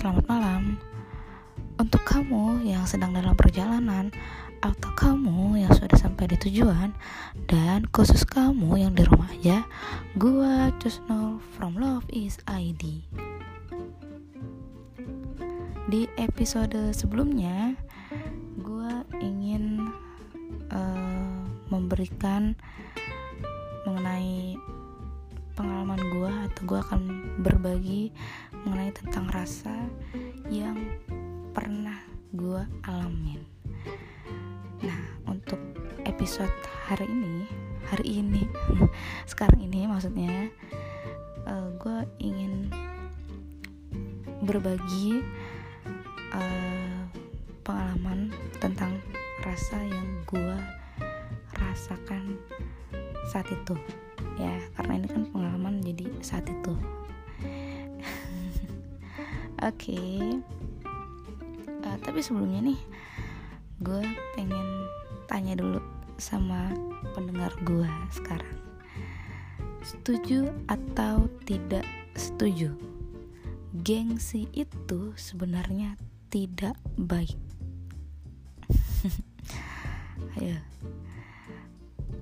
selamat malam. Untuk kamu yang sedang dalam perjalanan atau kamu yang sudah sampai di tujuan dan khusus kamu yang di rumah aja, gua Cusnol from Love is ID. Di episode sebelumnya, gua ingin uh, memberikan mengenai pengalaman gue atau gue akan berbagi mengenai tentang rasa yang pernah gue alamin. Nah untuk episode hari ini hari ini sekarang ini maksudnya uh, eh, gue ingin berbagi uh, pengalaman tentang rasa yang gue rasakan saat itu. Ya karena ini kan pengalaman jadi saat itu oke. Okay. uh, eh, tapi sebelumnya nih gue pengen tanya dulu sama pendengar gue sekarang. Setuju atau tidak setuju? Gengsi itu sebenarnya tidak baik. Ayo.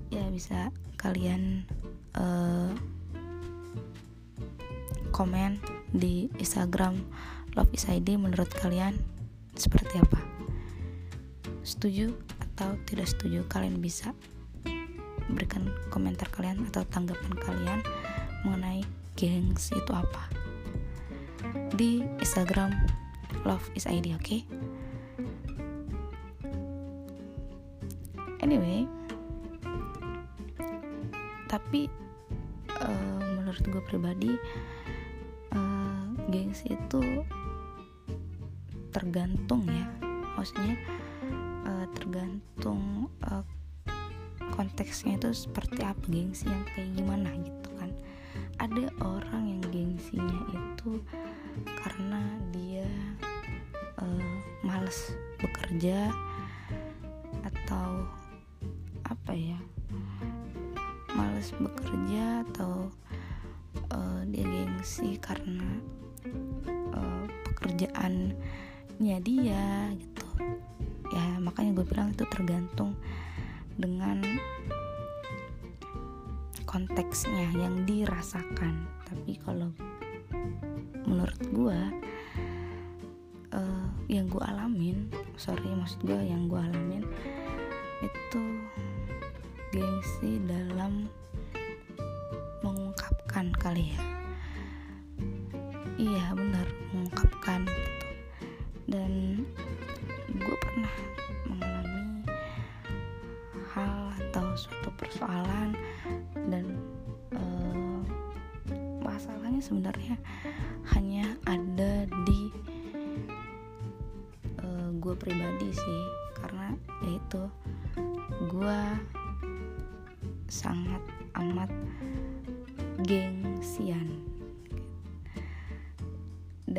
Ya bisa kalian uh, komen di Instagram Love is ID menurut kalian seperti apa setuju atau tidak setuju kalian bisa berikan komentar kalian atau tanggapan kalian mengenai gengs itu apa di Instagram Love is ID oke okay? anyway tapi uh, menurut gue pribadi gengsi itu tergantung ya. Maksudnya uh, tergantung uh, konteksnya itu seperti apa gengsi yang kayak gimana gitu kan. Ada orang yang gengsinya itu karena dia uh, males bekerja atau apa ya males bekerja atau uh, dia gengsi karena uh, pekerjaannya dia gitu. Ya makanya gue bilang itu tergantung dengan konteksnya yang dirasakan. Tapi kalau menurut gue uh, yang gue alamin sorry maksud gue yang gue alamin itu gengsi dalam mengungkapkan kali ya iya benar mengungkapkan gitu. Dan gue pernah mengalami hal atau suatu persoalan dan uh, masalahnya sebenarnya hanya ada di uh, gue pribadi sih. Karena yaitu gue sangat amat gengsian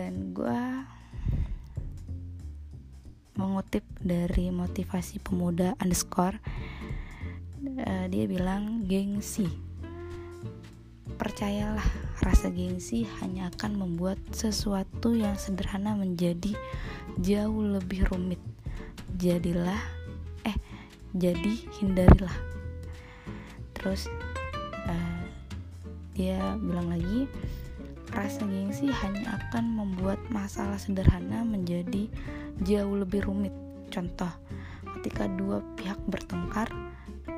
dan gue mengutip dari motivasi pemuda underscore uh, dia bilang gengsi. Percayalah rasa gengsi hanya akan membuat sesuatu yang sederhana menjadi jauh lebih rumit. Jadilah eh jadi hindarilah. Terus uh, dia bilang lagi rasa gengsi hanya akan membuat masalah sederhana menjadi jauh lebih rumit. Contoh ketika dua pihak bertengkar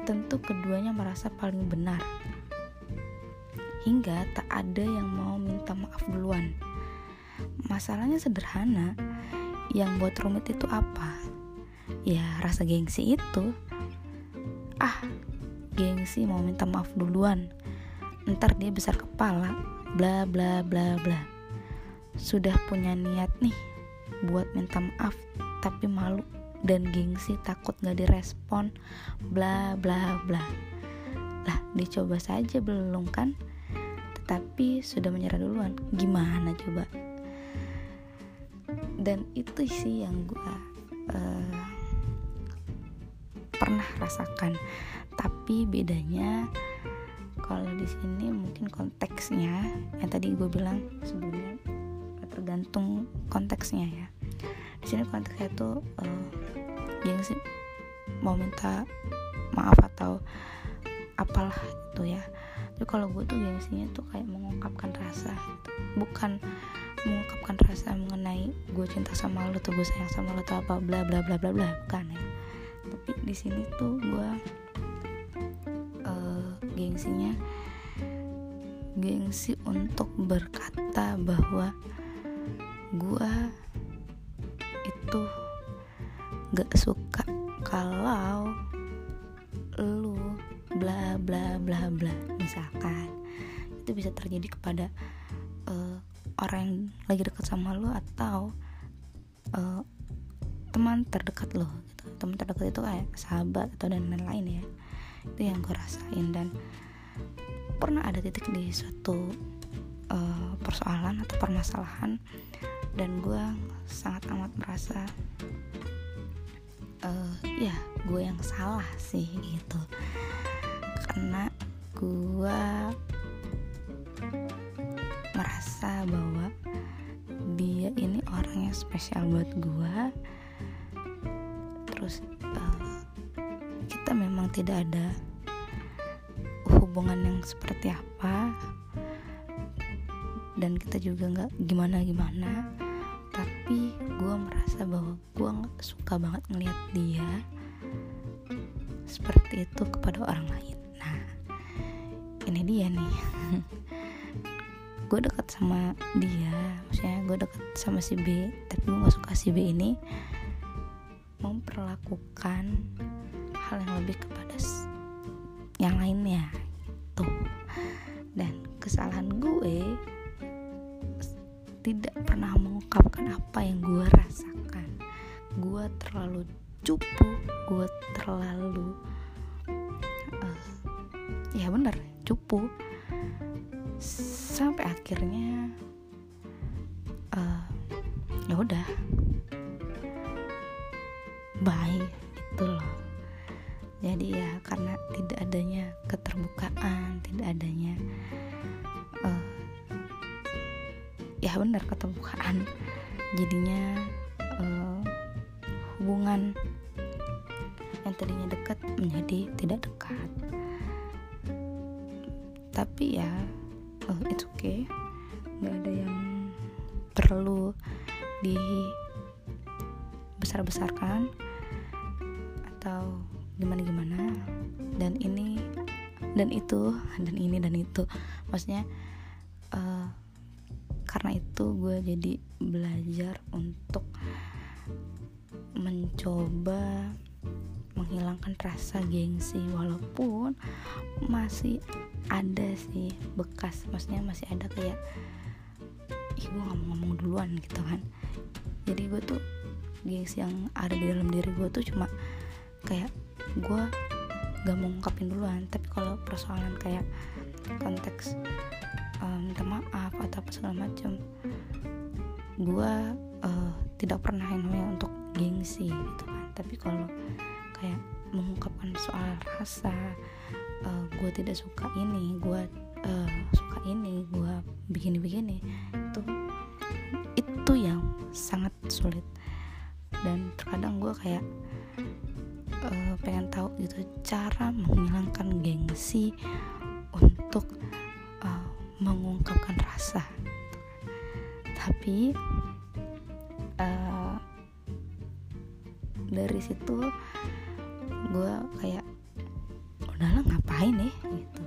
tentu keduanya merasa paling benar. Hingga tak ada yang mau minta maaf duluan. Masalahnya sederhana yang buat rumit itu apa? Ya rasa gengsi itu. Ah gengsi mau minta maaf duluan. Ntar dia besar kepala bla bla bla bla. Sudah punya niat nih buat minta maaf tapi malu dan gengsi takut gak direspon bla bla bla. Lah dicoba saja belum kan? Tetapi sudah menyerah duluan. Gimana coba? Dan itu sih yang gue uh, pernah rasakan. Tapi bedanya kalau di sini mungkin konteksnya yang tadi gue bilang sebelumnya tergantung konteksnya ya. Di sini konteksnya itu uh, gengsi mau minta maaf atau apalah itu ya. Tapi kalau gue tuh gengsinya tuh kayak mengungkapkan rasa gitu. bukan mengungkapkan rasa mengenai gue cinta sama lo tuh gue sayang sama lo tuh apa bla bla bla bla bla bukan ya. Tapi di sini tuh gue gengsinya. Gengsi untuk berkata bahwa gue itu gak suka kalau lu bla bla bla bla misalkan. Itu bisa terjadi kepada uh, orang yang lagi dekat sama lu atau uh, teman terdekat lo gitu. teman terdekat itu kayak sahabat atau dan lain-lain ya itu yang gue rasain. Dan pernah ada titik di suatu uh, persoalan atau permasalahan dan gue sangat amat merasa uh, ya gue yang salah sih gitu. Karena gue merasa bahwa dia ini orang yang spesial buat gue kita memang tidak ada hubungan yang seperti apa. Dan kita juga nggak gimana gimana tapi gue merasa bahwa gue suka banget ngeliat dia seperti itu kepada orang lain. Nah ini dia nih. Gue dekat sama dia maksudnya gue dekat sama si B tapi gue gak suka si B ini memperlakukan hal yang lebih kepada yang lainnya. Tuh. Dan kesalahan gue tidak pernah mengungkapkan apa yang gue rasakan. Gue terlalu cupu gue terlalu uh, ya bener cupu. Sampai akhirnya uh, ya udah. Bye gitu loh jadi ya karena tidak adanya keterbukaan tidak adanya uh, ya benar keterbukaan. Jadinya uh, hubungan yang tadinya dekat menjadi tidak dekat. Tapi ya uh, it's okay. Nggak ada yang perlu di besar besarkan atau gimana gimana. Dan ini dan itu dan ini dan itu. Maksudnya uh, karena itu gue jadi belajar untuk mencoba menghilangkan rasa gengsi walaupun masih ada sih bekas maksudnya masih ada kayak ih gue gak mau ngomong duluan gitu kan. Jadi gue tuh gengsi yang ada di dalam diri gue tuh cuma kayak gue gak mau ngungkapin duluan tapi kalau persoalan kayak konteks um, minta maaf atau apa segala macam gue uh, tidak pernah yang namanya untuk gengsi gitu kan. Tapi kalau kayak mengungkapkan soal rasa uh, gue tidak suka ini gue uh, suka ini gue begini begini itu itu yang sangat sulit. Dan terkadang gue kayak uh, pengen tahu gitu cara menghilangkan gengsi untuk uh, mengungkapkan rasa. Tapi uh, dari situ gue kayak udahlah ngapain nih gitu.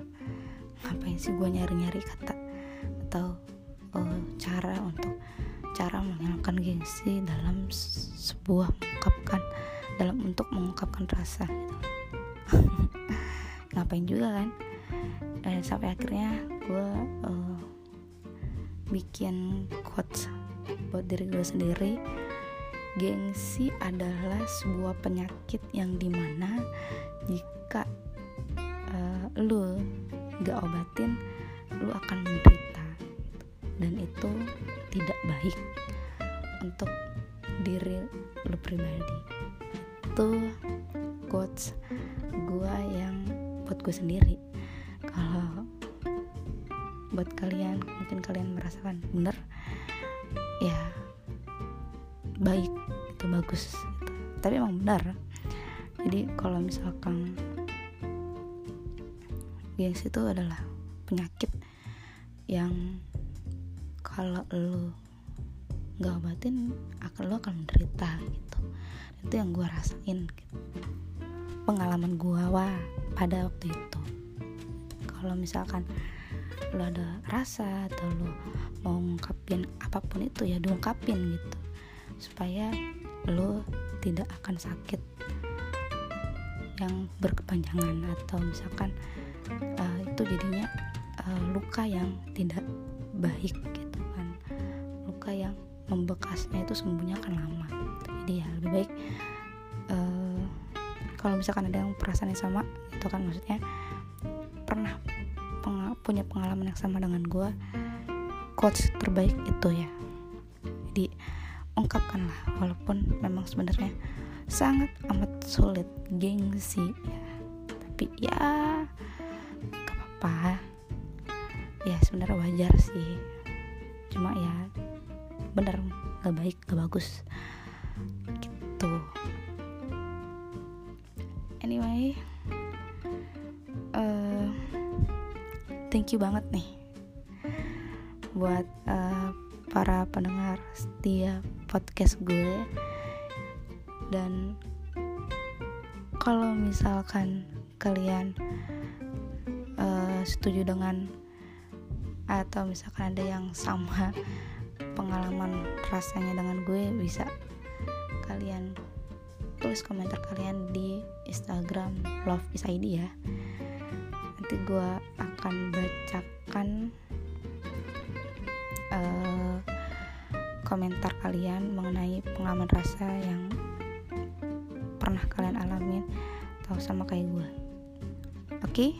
Ngapain sih gue nyari-nyari kata atau uh, cara untuk cara menghilangkan gengsi dalam sebuah mengungkapkan dalam untuk mengungkapkan rasa gitu. Ngapain juga kan? Eh, sampai akhirnya gue uh, bikin quotes buat diri gue sendiri. Gengsi adalah sebuah penyakit yang di mana jika uh, lu gak obatin lu akan menderita dan itu tidak baik untuk diri lu pribadi itu quotes gue yang buat gue sendiri kalau buat kalian mungkin kalian merasakan bener baik itu bagus gitu. tapi emang benar jadi kalau misalkan gengsi itu adalah penyakit yang kalau lo nggak obatin akan lo akan menderita gitu. Itu yang gue rasain gitu. pengalaman gue wah pada waktu itu. Kalau misalkan lo ada rasa atau lo mau ngungkapin apa pun itu ya diungkapin gitu. Supaya lo tidak akan sakit yang berkepanjangan atau misalkan uh, itu jadinya uh, luka yang tidak baik gitu kan. Luka yang membekasnya itu sembuhnya akan lama. Jadi ya lebih baik uh, kalau misalkan ada yang perasaan yang sama itu kan maksudnya pernah peng punya pengalaman yang sama dengan gue coach terbaik itu ya. Jadi ungkapkanlah walaupun memang sebenarnya sangat amat sulit gengsi ya. Tapi ya gak apa-apa. Ya sebenarnya wajar sih. Cuma ya bener gak baik gak bagus. Gitu. Anyway uh, thank you banget nih buat uh, para pendengar setia podcast gue. Dan kalau misalkan kalian uh, setuju dengan atau misalkan ada yang sama pengalaman rasanya dengan gue bisa kalian tulis komentar kalian di Instagram Love is ID ya nanti gue akan bacakan uh, komentar kalian mengenai pengalaman rasa yang pernah kalian alamin atau sama kayak gue oke okay?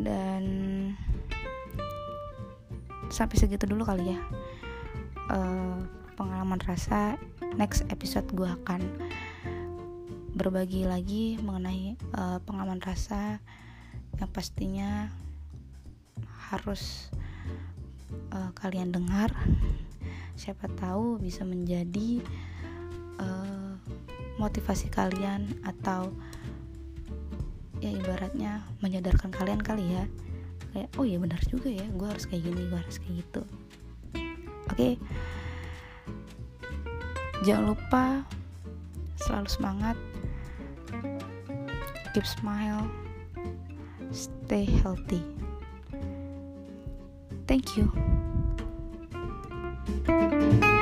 dan sampai segitu dulu kali ya. Uh, pengalaman rasa next episode gue akan berbagi lagi mengenai uh, pengalaman rasa yang pastinya harus uh, kalian dengar. Siapa tahu bisa menjadi uh, motivasi kalian atau ya ibaratnya menyadarkan kalian kali ya kayak oh ya benar juga ya gue harus kayak gini gue harus kayak gitu. Oke. Okay? jangan lupa selalu semangat. Keep smile. Stay healthy. Thank you thank you.